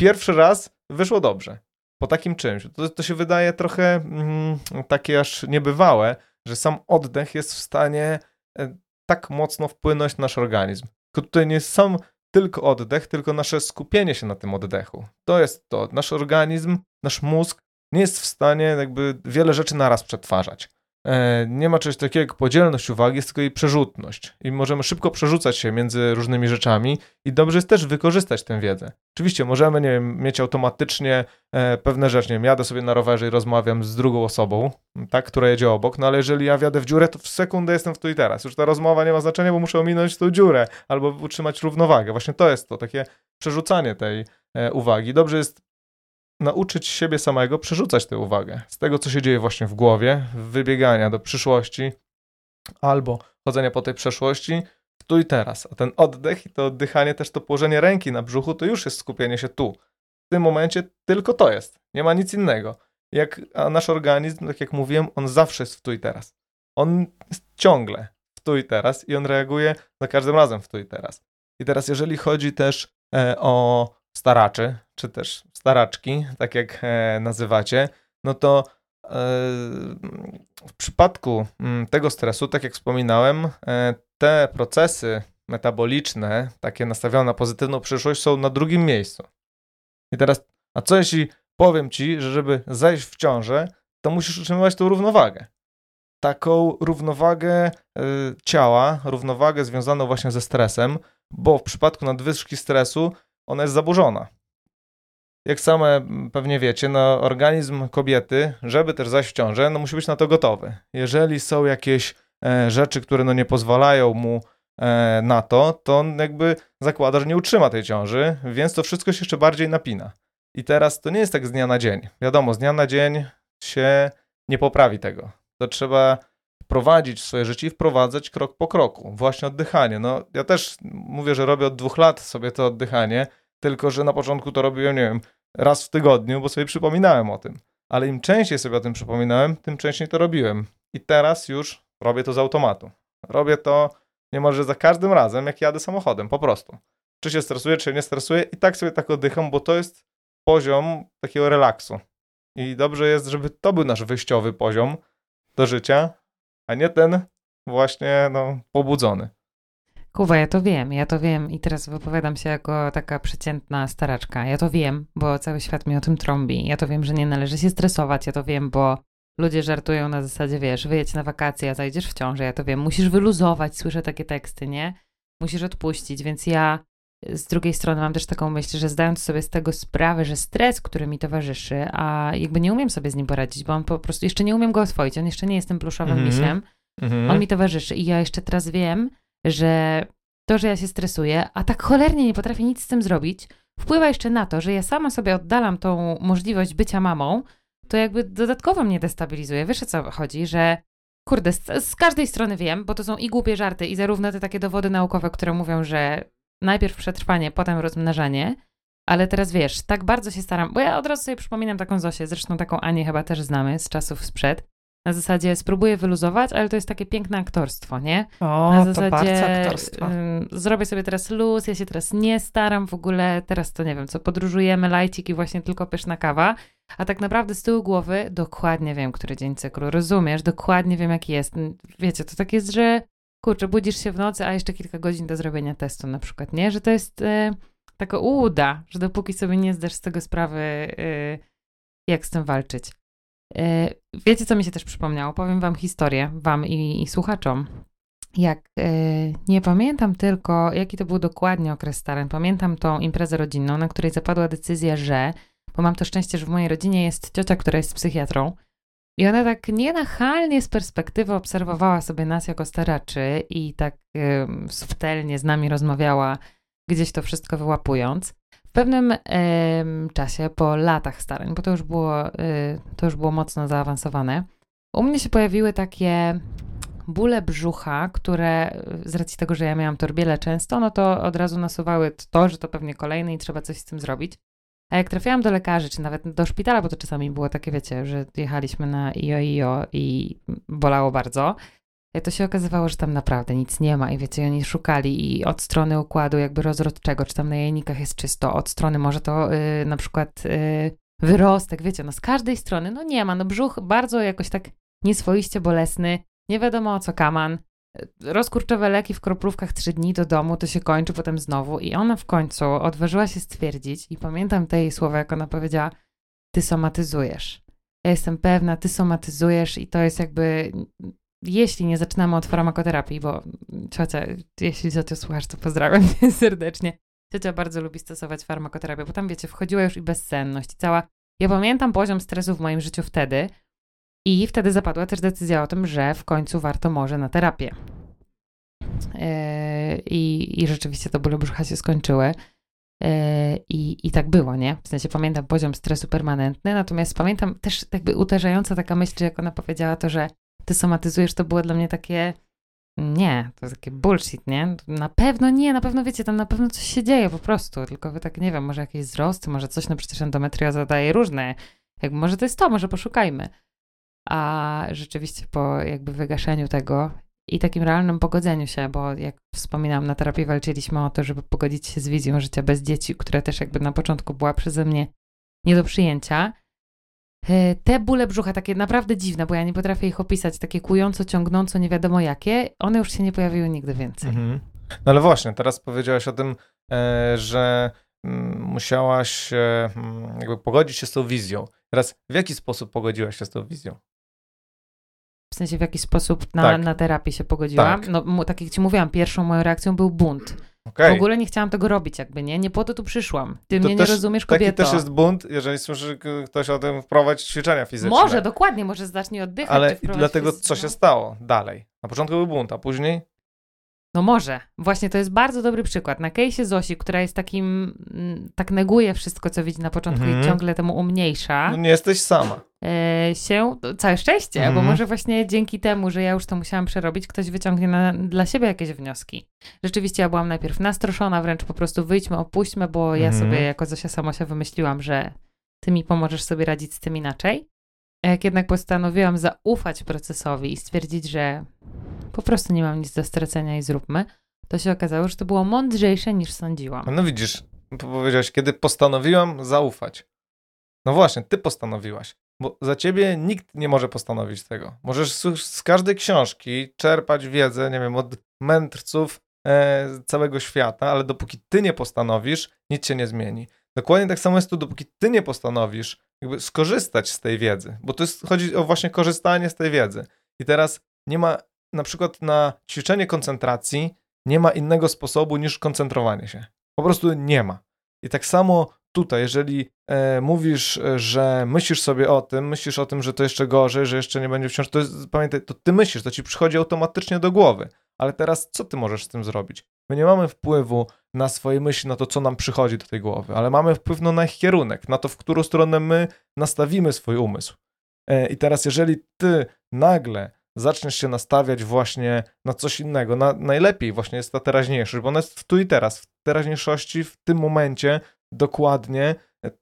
pierwszy raz wyszło dobrze. Po takim czymś. To, to się wydaje trochę mm, takie aż niebywałe, że sam oddech jest w stanie e, tak mocno wpłynąć na nasz organizm. Tylko tutaj nie jest sam tylko oddech, tylko nasze skupienie się na tym oddechu. To jest to. Nasz organizm, nasz mózg nie jest w stanie jakby wiele rzeczy naraz przetwarzać. E, nie ma czegoś takiego jak podzielność uwagi, jest tylko jej przerzutność. I możemy szybko przerzucać się między różnymi rzeczami i dobrze jest też wykorzystać tę wiedzę. Oczywiście możemy, nie wiem, mieć automatycznie e, pewne rzeczy, nie wiem, jadę sobie na rowerze i rozmawiam z drugą osobą, tak, która jedzie obok, no ale jeżeli ja wjadę w dziurę, to w sekundę jestem w tu i teraz. Już ta rozmowa nie ma znaczenia, bo muszę ominąć tą dziurę albo utrzymać równowagę. Właśnie to jest to, takie przerzucanie tej e, uwagi. Dobrze jest nauczyć siebie samego przerzucać tę uwagę z tego, co się dzieje właśnie w głowie, wybiegania do przyszłości albo chodzenia po tej przeszłości w tu i teraz. A ten oddech i to oddychanie, też to położenie ręki na brzuchu, to już jest skupienie się tu. W tym momencie tylko to jest. Nie ma nic innego. Jak, a nasz organizm, tak jak mówiłem, on zawsze jest w tu i teraz. On jest ciągle w tu i teraz i on reaguje za każdym razem w tu i teraz. I teraz, jeżeli chodzi też e, o staraczy, czy też staraczki, tak jak e, nazywacie, no to e, w przypadku mm, tego stresu, tak jak wspominałem, e, te procesy metaboliczne, takie nastawione na pozytywną przyszłość, są na drugim miejscu. I teraz, a co jeśli powiem ci, że żeby zejść w ciążę, to musisz utrzymywać tą równowagę. Taką równowagę ciała, równowagę związaną właśnie ze stresem, bo w przypadku nadwyżki stresu ona jest zaburzona. Jak same pewnie wiecie, no, organizm kobiety, żeby też zajść w ciążę, no, musi być na to gotowy. Jeżeli są jakieś e, rzeczy, które no, nie pozwalają mu e, na to, to on jakby zakłada, że nie utrzyma tej ciąży, więc to wszystko się jeszcze bardziej napina. I teraz to nie jest tak z dnia na dzień. Wiadomo, z dnia na dzień się nie poprawi tego. To trzeba prowadzić swoje życie i wprowadzać krok po kroku. Właśnie oddychanie. No, ja też mówię, że robię od dwóch lat sobie to oddychanie, tylko że na początku to robiłem, nie wiem, raz w tygodniu, bo sobie przypominałem o tym. Ale im częściej sobie o tym przypominałem, tym częściej to robiłem. I teraz już robię to z automatu. Robię to niemalże za każdym razem, jak jadę samochodem, po prostu. Czy się stresuję, czy nie stresuję, i tak sobie tak oddycham, bo to jest poziom takiego relaksu. I dobrze jest, żeby to był nasz wyjściowy poziom do życia, a nie ten właśnie no, pobudzony. Kuba, ja to wiem, ja to wiem i teraz wypowiadam się jako taka przeciętna staraczka. Ja to wiem, bo cały świat mi o tym trąbi. Ja to wiem, że nie należy się stresować, ja to wiem, bo ludzie żartują na zasadzie, wiesz, wyjedź na wakacje, a zajdziesz w ciąży, ja to wiem. Musisz wyluzować, słyszę takie teksty, nie? Musisz odpuścić, więc ja z drugiej strony mam też taką myśl, że zdając sobie z tego sprawę, że stres, który mi towarzyszy, a jakby nie umiem sobie z nim poradzić, bo on po prostu jeszcze nie umiem go oswoić, on jeszcze nie jest tym pluszowym mm -hmm. misiem, mm -hmm. on mi towarzyszy i ja jeszcze teraz wiem, że to, że ja się stresuję, a tak cholernie nie potrafię nic z tym zrobić, wpływa jeszcze na to, że ja sama sobie oddalam tą możliwość bycia mamą, to jakby dodatkowo mnie destabilizuje. Wiesz o co chodzi, że kurde, z, z, każdej strony wiem, bo to są i głupie żarty, i zarówno te takie dowody naukowe, które mówią, że najpierw przetrwanie, potem rozmnażanie, ale teraz wiesz, tak bardzo się staram, bo ja od razu sobie przypominam taką Zosię, zresztą taką Anię chyba też znamy z czasów sprzed, na zasadzie spróbuję wyluzować, ale to jest takie piękne aktorstwo, nie? O, na zasadzie, to bardzo aktorstwo. zrobię sobie teraz luz, ja się teraz nie staram w ogóle, teraz to nie wiem, co podróżujemy, lajcik i właśnie tylko pyszna kawa, a tak naprawdę z tyłu głowy dokładnie wiem, który dzień cyklu, rozumiesz? Dokładnie wiem, jaki jest. Wiecie, to tak jest, że kurczę, budzisz się w nocy, a jeszcze kilka godzin do zrobienia testu na przykład, nie? Że to jest y, taka uda, że dopóki sobie nie zdasz z tego sprawy, y, jak z tym walczyć. E, wiecie, co mi się też przypomniało? Powiem wam historię, wam i, i słuchaczom. Jak nie pamiętam tylko, jaki to był dokładnie okres starań, pamiętam tą imprezę rodzinną, na której zapadła decyzja, że, bo mam to szczęście, że w mojej rodzinie jest ciocia, która jest psychiatrą, i ona tak nienachalnie z perspektywy obserwowała sobie nas jako staraczy i tak y, subtelnie z nami rozmawiała, gdzieś to wszystko wyłapując. W pewnym y, czasie, po latach starań, bo to już, było, y, to już było mocno zaawansowane, u mnie się pojawiły takie bóle brzucha, które z racji tego, że ja miałam torbiele często, no to od razu nasuwały to, że to pewnie kolejny i trzeba coś z tym zrobić. A jak trafiłam do lekarzy, czy nawet do szpitala, bo to czasami było takie, wiecie, że jechaliśmy na IO, i bolało bardzo, to się okazywało, że tam naprawdę nic nie ma i wiecie, oni szukali i od strony układu jakby rozrodczego, czy tam na jajnikach jest czysto, od strony może to yy, na przykład yy, wyrostek, wiecie, no z każdej strony, no nie ma, no brzuch bardzo jakoś tak nieswoiście bolesny, nie wiadomo o co kaman, rozkurczowe leki w kroplówkach trzy dni do domu, to się kończy potem znowu i ona w końcu odważyła się stwierdzić i pamiętam te jej słowa, jak ona powiedziała, ty somatyzujesz. ja jestem pewna, ty somatyzujesz i to jest jakby, jeśli nie zaczynamy od farmakoterapii, bo ciocia, jeśli ciociu słuchasz, to pozdrawiam cię serdecznie. Ciocia bardzo lubi stosować farmakoterapię, bo tam, wiecie, wchodziła już i bezsenność, i cała... Ja pamiętam poziom stresu w moim życiu wtedy i wtedy zapadła też decyzja o tym, że w końcu warto może na terapię. Yy, I, I rzeczywiście to bóle brzucha się skończyły. Yy, I, I tak było, nie? W sensie pamiętam poziom stresu permanentny, natomiast pamiętam też jakby uderzająca taka myśl, jak ona powiedziała to, że ty somatyzujesz, to było dla mnie takie nie, to jest takie bullshit, nie? Na pewno nie, na pewno wiecie, tam na pewno coś się dzieje po prostu, tylko wy tak, nie wiem, może jakieś wzrosty, może coś, no przecież endometrioza daje różne, jakby może to jest to, może poszukajmy. A rzeczywiście po jakby wygaszeniu tego i takim realnym pogodzeniu się, bo jak wspominam, na terapii walczyliśmy o to, żeby pogodzić się z wizją życia bez dzieci, które też jakby na początku była przeze mnie nie do przyjęcia. E, te bóle brzucha, takie naprawdę dziwne, bo ja nie potrafię ich opisać, takie kująco, ciągnąco, nie wiadomo jakie, one już się nie pojawiły nigdy więcej. Mhm. No ale właśnie, teraz powiedziałaś o tym, e, że mm, musiałaś mm, jakby pogodzić się z tą wizją. Teraz w jaki sposób pogodziłaś się z tą wizją? W sensie w jaki sposób na, tak. na terapię się pogodziłam? Tak. No, tak jak ci mówiłam, pierwszą moją reakcją był bunt. Okay. W ogóle nie chciałam tego robić, jakby nie. Nie po to tu przyszłam. Ty to mnie też, nie rozumiesz, kobieto. Taki też jest bunt, jeżeli słyszy ktoś o tym wprowadzić ćwiczenia fizyczne. Może, dokładnie, może zacznie oddychać. Ale dlatego co się stało dalej? Na początku był bunt, a później? No może. Właśnie to jest bardzo dobry przykład. Na case'ie Zosi, która jest takim, mm, tak neguje wszystko, co widzi na początku mm i mhm. ciągle temu umniejsza. No nie jesteś sama. E, się, całe szczęście, mm bo mhm. może właśnie dzięki temu, że ja już to musiałam przerobić, ktoś wyciągnie na, dla siebie jakieś wnioski. Rzeczywiście ja byłam najpierw nastroszona, wręcz po prostu wyjdźmy, opuśćmy, bo ja mm sobie jako Zosia Samosia wymyśliłam, że ty mi pomożesz sobie radzić z tym inaczej. Jak jednak postanowiłam zaufać procesowi i stwierdzić, że po prostu nie mam nic do stracenia i zróbmy, to się okazało, że to było mądrzejsze niż sądziłam. No widzisz, powiedziałeś, kiedy postanowiłam zaufać. No właśnie, ty postanowiłaś, bo za ciebie nikt nie może postanowić tego. Możesz z każdej książki czerpać wiedzę, nie wiem, od mędrców e, całego świata, ale dopóki ty nie postanowisz, nic się nie zmieni. Dokładnie tak samo jest tu, dopóki ty nie postanowisz jakby skorzystać z tej wiedzy, bo to jest, chodzi o właśnie korzystanie z tej wiedzy. I teraz nie ma na przykład na ćwiczenie koncentracji nie ma innego sposobu niż koncentrowanie się. Po prostu nie ma. I tak samo tutaj, jeżeli e, mówisz, że myślisz sobie o tym, myślisz o tym, że to jeszcze gorzej, że jeszcze nie będzie wciąż, to jest, pamiętaj, to ty myślisz, to ci przychodzi automatycznie do głowy. Ale teraz co ty możesz z tym zrobić? My nie mamy wpływu na swoje myśli, na to, co nam przychodzi do tej głowy, ale mamy wpływ na ich kierunek, na to, w którą stronę my nastawimy swój umysł. E, I teraz, jeżeli ty nagle zaczniesz się nastawiać właśnie na coś innego. Na, najlepiej właśnie jest ta teraźniejszość, bo ona jest w tu i teraz, w teraźniejszości, w tym momencie, dokładnie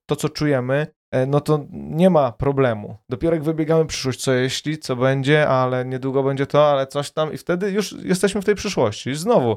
to, co czujemy, no to nie ma problemu. Dopiero jak wybiegamy przyszłość, co jeśli, co będzie, ale niedługo będzie to, ale coś tam i wtedy już jesteśmy w tej przyszłości. I znowu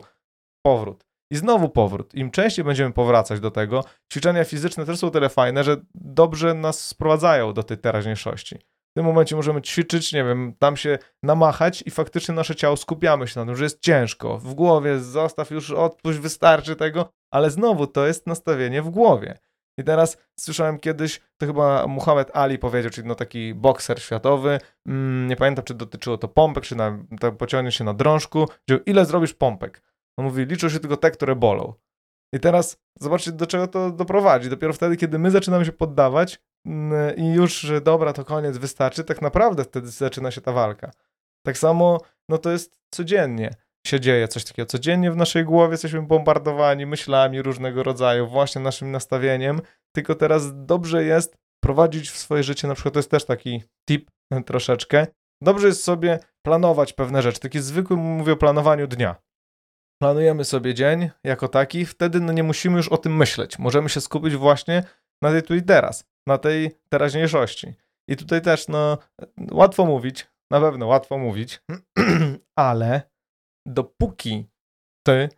powrót. I znowu powrót. Im częściej będziemy powracać do tego, ćwiczenia fizyczne też są tyle fajne, że dobrze nas sprowadzają do tej teraźniejszości. W tym momencie możemy ćwiczyć, nie wiem, tam się namachać i faktycznie nasze ciało skupiamy się na tym, że jest ciężko. W głowie zostaw już, odpuść, wystarczy tego, ale znowu to jest nastawienie w głowie. I teraz słyszałem kiedyś, to chyba Muhammad Ali powiedział, czyli no taki bokser światowy, mm, nie pamiętam czy dotyczyło to pompek, czy na, pociągnie się na drążku, że ile zrobisz pompek? On mówi, liczą się tylko te, które bolą. I teraz zobaczcie, do czego to doprowadzi. Dopiero wtedy, kiedy my zaczynamy się poddawać, i już, że dobra, to koniec, wystarczy, tak naprawdę wtedy zaczyna się ta walka. Tak samo, no to jest codziennie się dzieje coś takiego. Codziennie w naszej głowie jesteśmy bombardowani myślami różnego rodzaju, właśnie naszym nastawieniem, tylko teraz dobrze jest prowadzić w swoje życie, na przykład to jest też taki tip troszeczkę, dobrze jest sobie planować pewne rzeczy, taki zwykły, mówię o planowaniu dnia. Planujemy sobie dzień jako taki, wtedy no nie musimy już o tym myśleć. Możemy się skupić właśnie na tej tu i teraz na tej teraźniejszości. I tutaj też, no, łatwo mówić, na pewno łatwo mówić, ale dopóki ty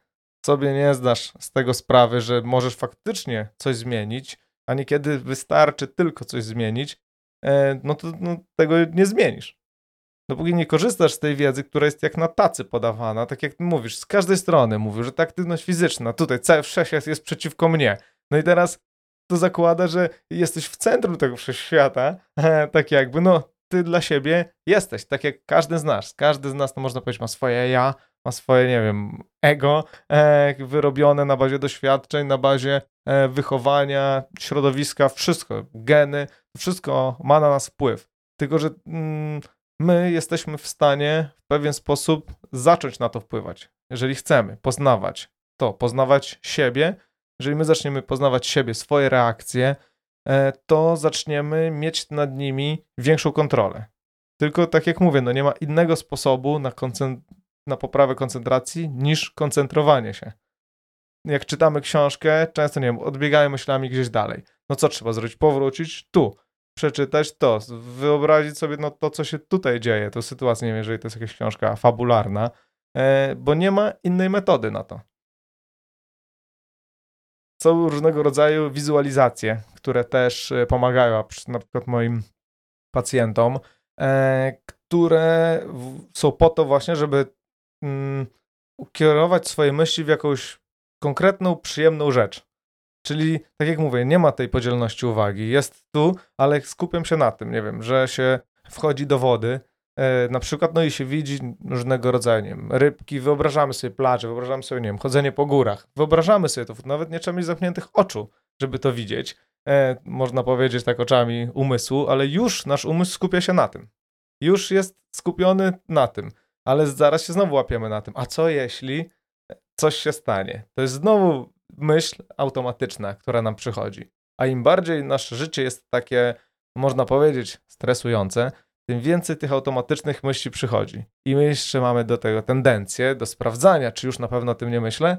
sobie nie zdasz z tego sprawy, że możesz faktycznie coś zmienić, a niekiedy wystarczy tylko coś zmienić, e, no to no, tego nie zmienisz. Dopóki nie korzystasz z tej wiedzy, która jest jak na tacy podawana, tak jak mówisz, z każdej strony mówisz, że ta aktywność fizyczna, tutaj cały wszechświat jest przeciwko mnie. No i teraz to zakłada, że jesteś w centrum tego wszechświata, tak jakby, no, ty dla siebie jesteś, tak jak każdy z nas. Każdy z nas, to można powiedzieć, ma swoje ja, ma swoje, nie wiem, ego e, wyrobione na bazie doświadczeń, na bazie e, wychowania, środowiska, wszystko, geny, wszystko ma na nas wpływ. Tylko, że mm, my jesteśmy w stanie w pewien sposób zacząć na to wpływać, jeżeli chcemy poznawać to, poznawać siebie. Jeżeli my zaczniemy poznawać siebie, swoje reakcje, to zaczniemy mieć nad nimi większą kontrolę. Tylko tak jak mówię, no nie ma innego sposobu na, na poprawę koncentracji niż koncentrowanie się. Jak czytamy książkę, często nie wiem, odbiegają myślami gdzieś dalej. No co trzeba zrobić? Powrócić tu, przeczytać to, wyobrazić sobie no, to, co się tutaj dzieje, to sytuację, nie wiem, jeżeli to jest jakaś książka fabularna, e, bo nie ma innej metody na to. Są różnego rodzaju wizualizacje, które też e, pomagają na przykład moim pacjentom, e, które są po to właśnie, żeby mm, ukierować swoje myśli w jakąś konkretną, przyjemną rzecz. Czyli, tak jak mówię, nie ma tej podzielności uwagi. Jest tu, ale skupiam się na tym, nie wiem, że się wchodzi do wody, na przykład, no i się widzi różnego rodzaju, nie wiem, rybki, wyobrażamy sobie plaże, wyobrażamy sobie, nie wiem, chodzenie po górach, wyobrażamy sobie to, nawet nie trzeba mieć zamkniętych oczu, żeby to widzieć, e, można powiedzieć tak oczami umysłu, ale już nasz umysł skupia się na tym. Już jest skupiony na tym, ale zaraz się znowu łapiemy na tym, a co jeśli coś się stanie? To jest znowu myśl automatyczna, która nam przychodzi. A im bardziej nasze życie jest takie, można powiedzieć, stresujące, tym więcej tych automatycznych myśli przychodzi. I my jeszcze mamy do tego tendencję do sprawdzania, czy już na pewno o tym nie myślę.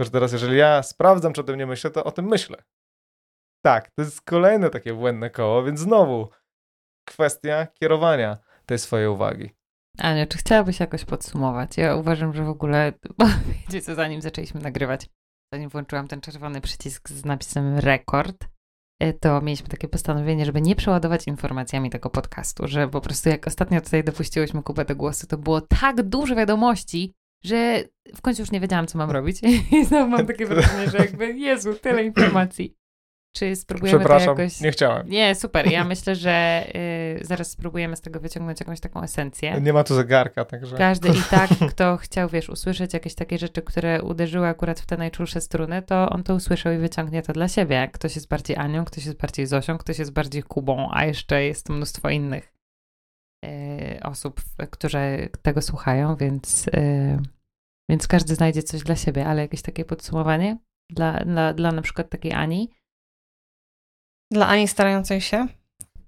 Tylko, teraz, jeżeli ja sprawdzam, czy o tym nie myślę, to o tym myślę. Tak, to jest kolejne takie błędne koło, więc znowu kwestia kierowania tej swojej uwagi. Ania, czy chciałabyś jakoś podsumować? Ja uważam, że w ogóle, bo wiecie co, zanim zaczęliśmy nagrywać, zanim włączyłam ten czerwony przycisk z napisem rekord, to mieliśmy takie postanowienie, żeby nie przeładować informacjami tego podcastu, że po prostu jak ostatnio tutaj dopuściłyśmy kupę do głosu, to było tak dużo wiadomości, że w końcu już nie wiedziałam, co mam robić. I znowu mam takie wrażenie, że jakby, Jezu, tyle informacji. Czy spróbujemy Przepraszam, to jakoś... nie chciałem. Nie, super. Ja myślę, że y, zaraz spróbujemy z tego wyciągnąć jakąś taką esencję. Nie ma tu zegarka, także... Każdy i tak, kto chciał, wiesz, usłyszeć jakieś takie rzeczy, które uderzyły akurat w te najczulsze struny, to on to usłyszał i wyciągnie to dla siebie. Ktoś jest bardziej Anią, ktoś jest bardziej Zosią, ktoś jest bardziej Kubą, a jeszcze jest mnóstwo innych y, osób, które tego słuchają, więc, y, więc każdy znajdzie coś dla siebie, ale jakieś takie podsumowanie dla, dla, dla na przykład takiej Ani, dla Ani starającej się?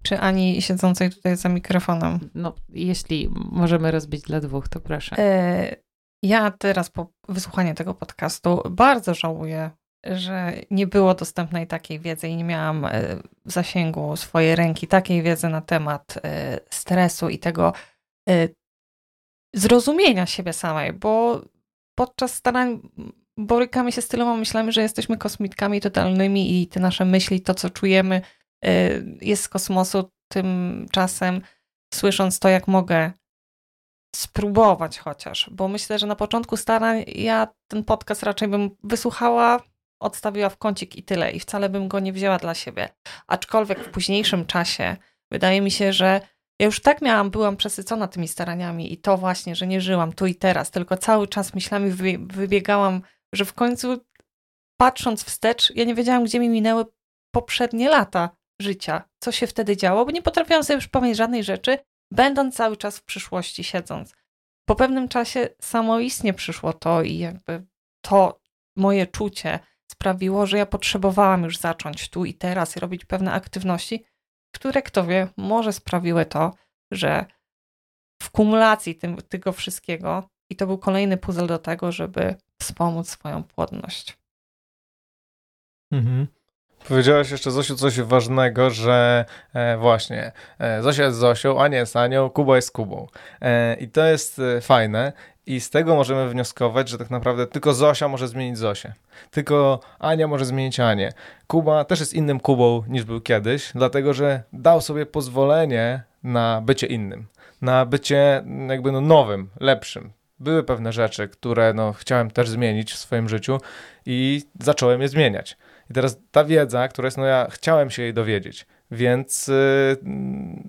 Czy Ani siedzącej tutaj za mikrofonem? No, jeśli możemy rozbić dla dwóch, to proszę. E, ja teraz po wysłuchaniu tego podcastu bardzo żałuję, że nie było dostępnej takiej wiedzy i nie miałam e, w zasięgu swojej ręki takiej wiedzy na temat e, stresu i tego zrozumienia siebie samej, bo podczas starań borykamy się z tyloma myślami, że jesteśmy kosmitkami totalnymi i te nasze myśli, to co czujemy y, jest z kosmosu. Tymczasem słysząc to, jak mogę spróbować chociaż, bo myślę, że na początku starań ja ten podcast raczej bym wysłuchała, odstawiła w kącik i tyle i wcale bym go nie wzięła dla siebie. Aczkolwiek w późniejszym czasie wydaje mi się, że ja już tak miałam, byłam przesycona tymi staraniami i to właśnie, że nie żyłam tu i teraz, tylko cały czas myślami wybiegałam że w końcu patrząc wstecz, ja nie wiedziałam, gdzie mi minęły poprzednie lata życia, co się wtedy działo, bo nie potrafiłam sobie przypomnieć żadnej rzeczy, będąc cały czas w przyszłości siedząc. Po pewnym czasie samoistnie przyszło to i jakby to moje czucie sprawiło, że ja potrzebowałam już zacząć tu i teraz i robić pewne aktywności, które, kto wie, może sprawiły to, że w kumulacji tym, tego wszystkiego i to był kolejny puzzle do tego, żeby wspomóc swoją płodność. Mhm. Powiedziałaś jeszcze, Zosiu, coś ważnego, że e, właśnie e, Zosia jest Zosią, Ania jest Anią, Kuba jest Kubą. E, I to jest e, fajne. I z tego możemy wnioskować, że tak naprawdę tylko Zosia może zmienić Zosię. Tylko Ania może zmienić Anię. Kuba też jest innym Kubą niż był kiedyś, dlatego że dał sobie pozwolenie na bycie innym. Na bycie jakby no nowym, lepszym, były pewne rzeczy, które no, chciałem też zmienić w swoim życiu i zacząłem je zmieniać. I teraz ta wiedza, która jest, no ja chciałem się jej dowiedzieć, więc y,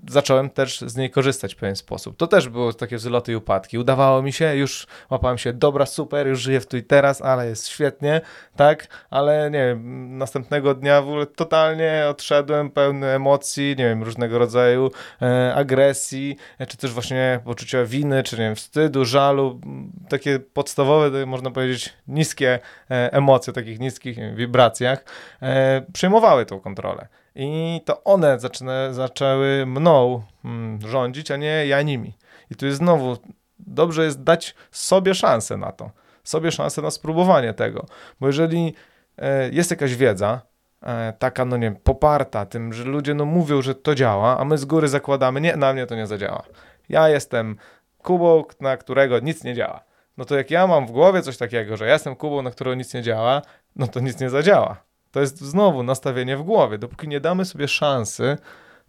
zacząłem też z niej korzystać w pewien sposób. To też było takie wzloty i upadki. Udawało mi się, już łapałem się, dobra, super, już żyję w tu i teraz, ale jest świetnie, tak, ale nie wiem, następnego dnia w ogóle totalnie odszedłem pełny emocji, nie wiem, różnego rodzaju e, agresji, e, czy też właśnie poczucia winy, czy nie wiem, wstydu, żalu, takie podstawowe, można powiedzieć, niskie e, emocje, takich niskich wiem, wibracjach, e, przejmowały tą kontrolę. I to one zaczyna, zaczęły mną mm, rządzić, a nie ja nimi. I tu jest znowu, dobrze jest dać sobie szansę na to, sobie szansę na spróbowanie tego, bo jeżeli e, jest jakaś wiedza, e, taka, no nie poparta tym, że ludzie no mówią, że to działa, a my z góry zakładamy, nie, na mnie to nie zadziała. Ja jestem Kubą, na którego nic nie działa. No to jak ja mam w głowie coś takiego, że ja jestem Kubą, na którego nic nie działa, no to nic nie zadziała. To jest znowu nastawienie w głowie. Dopóki nie damy sobie szansy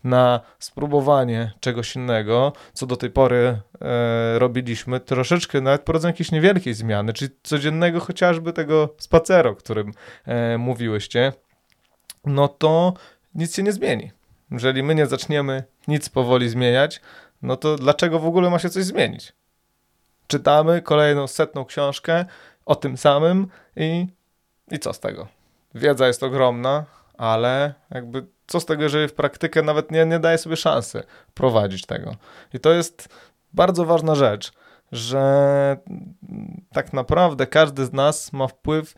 na spróbowanie czegoś innego, co do tej pory e, robiliśmy, troszeczkę nawet po jakiejś niewielkiej zmiany, czyli codziennego chociażby tego spaceru, o którym e, mówiłyście, no to nic się nie zmieni. Jeżeli my nie zaczniemy nic powoli zmieniać, no to dlaczego w ogóle ma się coś zmienić? Czytamy kolejną setną książkę o tym samym i, i co z tego? Wiedza jest ogromna, ale jakby co z tego, jeżeli w praktykę nawet nie, nie daje sobie szansy prowadzić tego. I to jest bardzo ważna rzecz, że tak naprawdę każdy z nas ma wpływ,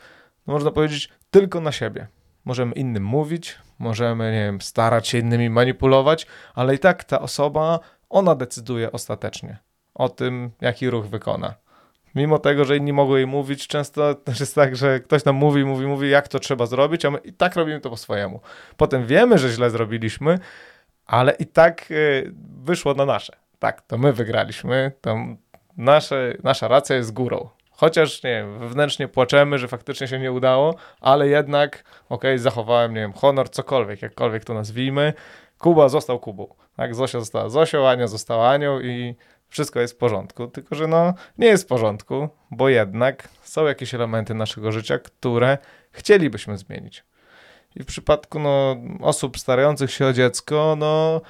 no można powiedzieć, tylko na siebie. Możemy innym mówić, możemy, nie wiem, starać się innymi manipulować, ale i tak ta osoba, ona decyduje ostatecznie o tym, jaki ruch wykona mimo tego, że inni mogą jej mówić, często też jest tak, że ktoś nam mówi, mówi, mówi, jak to trzeba zrobić, a my i tak robimy to po swojemu. Potem wiemy, że źle zrobiliśmy, ale i tak y, wyszło na nasze. Tak, to my wygraliśmy, to nasze, nasza racja jest górą. Chociaż, nie wiem, wewnętrznie płaczemy, że faktycznie się nie udało, ale jednak, okej, okay, zachowałem, nie wiem, honor, cokolwiek, jakkolwiek to nazwijmy. Kuba został Kubą. Tak, Zosia została Zosią, Ania została Anią i wszystko jest w porządku, tylko że no nie jest w porządku, bo jednak są jakieś elementy naszego życia, które chcielibyśmy zmienić. I w przypadku no, osób starających się o dziecko, no,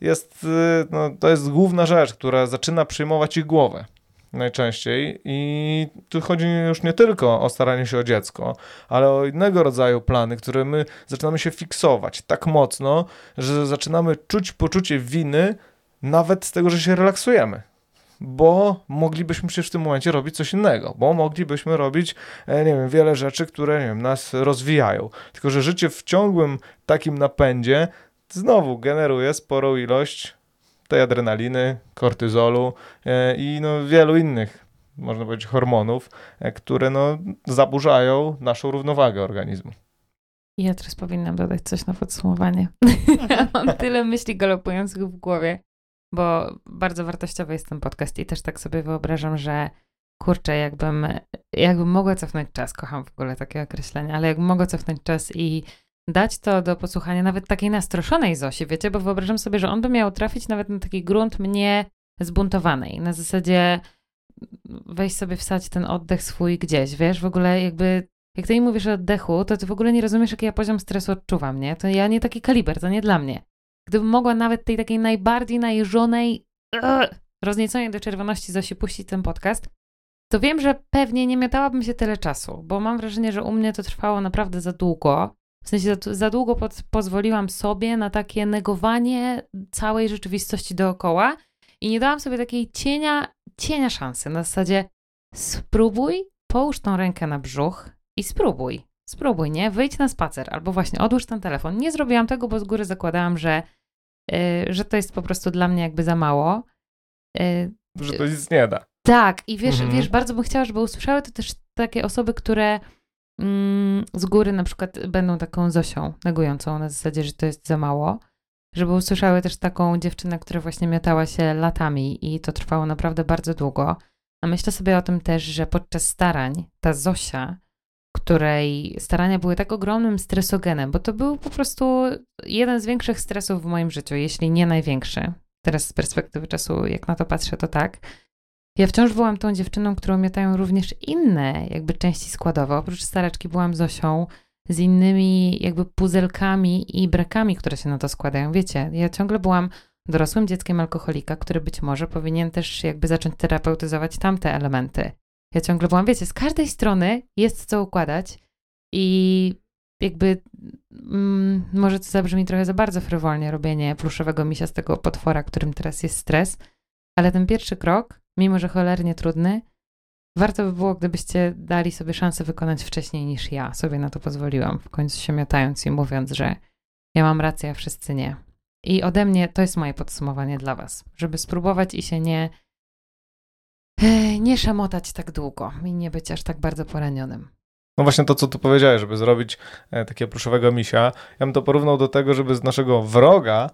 jest, y, no, to jest główna rzecz, która zaczyna przyjmować ich głowę najczęściej. I tu chodzi już nie tylko o staranie się o dziecko, ale o innego rodzaju plany, które my zaczynamy się fiksować tak mocno, że zaczynamy czuć poczucie winy nawet z tego, że się relaksujemy. Bo moglibyśmy przecież w tym momencie robić coś innego, bo moglibyśmy robić, e, nie wiem, wiele rzeczy, które nie wiem, nas rozwijają. Tylko, że życie w ciągłym takim napędzie znowu generuje sporą ilość tej adrenaliny, kortyzolu e, i no, wielu innych, można powiedzieć, hormonów, e, które no, zaburzają naszą równowagę organizmu. Ja teraz powinnam dodać coś na podsumowanie. Mam tyle myśli galopujących w głowie bo bardzo wartościowy jest ten podcast i też tak sobie wyobrażam, że kurczę, jakbym, jakbym mogła cofnąć czas, kocham w ogóle takie określenia, ale jakbym mogła cofnąć czas i dać to do posłuchania nawet takiej nastroszonej Zosi, wiecie, bo wyobrażam sobie, że on by miał trafić nawet na taki grunt mnie zbuntowanej, na zasadzie weź sobie wsać ten oddech swój gdzieś, wiesz, w ogóle jakby jak ty mi mówisz o oddechu, to ty w ogóle nie rozumiesz, jaki ja poziom stresu odczuwam, nie? To ja nie taki kaliber, to nie dla mnie. Gdybym mogła nawet tej takiej najbardziej najeżonej, roznieconej do czerwoności Zosi puścić ten podcast, to wiem, że pewnie nie miotałabym się tyle czasu, bo mam wrażenie, że u mnie to trwało naprawdę za długo. W sensie za, za długo pod, pozwoliłam sobie na takie negowanie całej rzeczywistości dookoła i nie dałam sobie takiej cienia, cienia szansy. Na zasadzie spróbuj, połóż tą rękę na brzuch i spróbuj. Spróbuj, nie? Wyjdź na spacer albo właśnie odłóż ten telefon. Nie zrobiłam tego, bo z góry zakładałam, że że to jest po prostu dla mnie jakby za mało. Y, że to nic nie da. Tak, i wiesz, mhm. wiesz, bardzo bym chciała, żeby usłyszały to też takie osoby, które mm, z góry na przykład będą taką Zosią negującą na zasadzie, że to jest za mało. Żeby usłyszały też taką dziewczynę, która właśnie miotała się latami i to trwało naprawdę bardzo długo. A myślę sobie o tym też, że podczas starań ta Zosia której starania były tak ogromnym stresogenem, bo to był po prostu jeden z większych stresów w moim życiu, jeśli nie największy. Teraz z perspektywy czasu, jak na to patrzę, to tak. Ja wciąż byłam tą dziewczyną, którą miotają również inne jakby części składowe. Oprócz staraczki byłam Zosią, z innymi jakby puzelkami i brakami, które się na to składają. Wiecie, ja ciągle byłam dorosłym dzieckiem alkoholika, który być może powinien też jakby zacząć terapeutyzować tamte elementy. Ja ciągle byłam, wiecie, z każdej strony jest co układać i jakby mm, może to zabrzmi trochę za bardzo frywolnie robienie pluszowego misia z tego potwora, którym teraz jest stres, ale ten pierwszy krok, mimo że cholernie trudny, warto by było, gdybyście dali sobie szansę wykonać wcześniej niż ja sobie na to pozwoliłam, w końcu się miotając i mówiąc, że ja mam rację, a wszyscy nie. I ode mnie to jest moje podsumowanie dla Was, żeby spróbować i się nie, nie szamotać tak długo i nie być aż tak bardzo poranionym. No właśnie to, co tu powiedziałeś, żeby zrobić e, takiego pluszowego misia, ja bym to porównał do tego, żeby z naszego wroga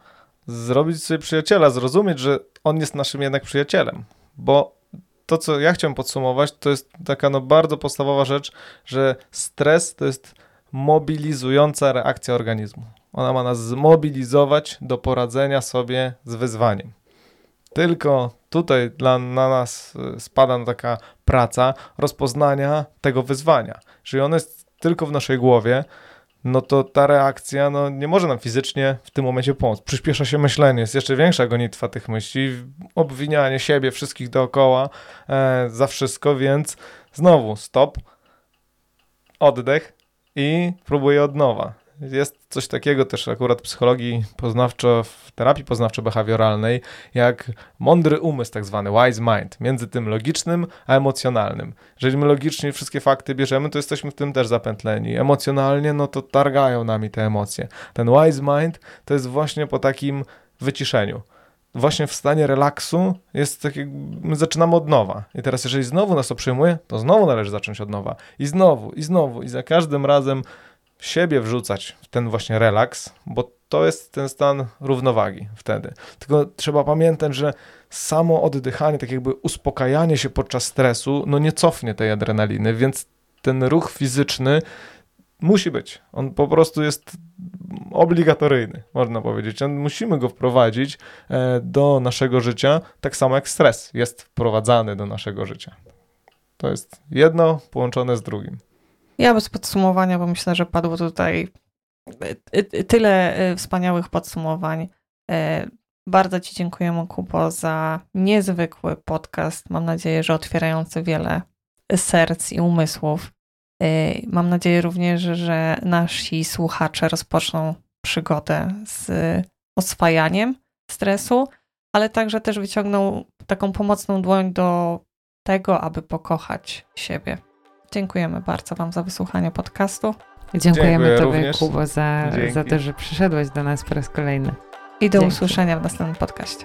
zrobić sobie przyjaciela, zrozumieć, że on jest naszym jednak przyjacielem, bo to, co ja chciałem podsumować, to jest taka no bardzo podstawowa rzecz, że stres to jest mobilizująca reakcja organizmu. Ona ma nas zmobilizować do poradzenia sobie z wyzwaniem. Tylko tutaj dla, na nas y, spada taka praca rozpoznania tego wyzwania. Jeżeli ono jest tylko w naszej głowie, no to ta reakcja no, nie może nam fizycznie w tym momencie pomóc. Przyspiesza się myślenie, jest jeszcze większa gonitwa tych myśli, obwinianie siebie, wszystkich dookoła e, za wszystko, więc znowu stop, oddech i próbuję od nowa. Jest coś takiego też akurat w psychologii poznawczo, w terapii poznawczo-behawioralnej, jak mądry umysł, tak zwany wise mind, między tym logicznym a emocjonalnym. Jeżeli my logicznie wszystkie fakty bierzemy, to jesteśmy w tym też zapętleni. Emocjonalnie, no to targają nami te emocje. Ten wise mind to jest właśnie po takim wyciszeniu właśnie w stanie relaksu jest tak jak my zaczynamy od nowa. I teraz jeżeli znowu nas to przejmuje, to znowu należy zacząć od nowa. I znowu, i znowu, i za każdym razem siebie wrzucać w ten właśnie relaks, bo to jest ten stan równowagi wtedy. Tylko trzeba pamiętać, że samo oddychanie, tak jakby uspokajanie się podczas stresu, no nie cofnie tej adrenaliny, więc ten ruch fizyczny musi być. On po prostu jest obligatoryjny, można powiedzieć. Musimy go wprowadzić e, do naszego życia, tak samo jak stres jest wprowadzany do naszego życia. To jest jedno połączone z drugim. Ja bez podsumowania, bo myślę, że padło tutaj y, y, tyle y, wspaniałych podsumowań. Bardzo Ci dziękujemy, Kubo, za niezwykły podcast. Mam nadzieję, że otwierający wiele serc i umysłów. Mam nadzieję również, że nasi słuchacze rozpoczną przygodę z oswajaniem stresu, ale także też wyciągną taką pomocną dłoń do tego, aby pokochać siebie. Dziękujemy bardzo Wam za wysłuchanie podcastu. Dziękujemy Dziękuję Tobie, również. Kubo, za, za to, że przyszedłeś do nas po raz kolejny. I do Dzięki. usłyszenia w następnym podcaście.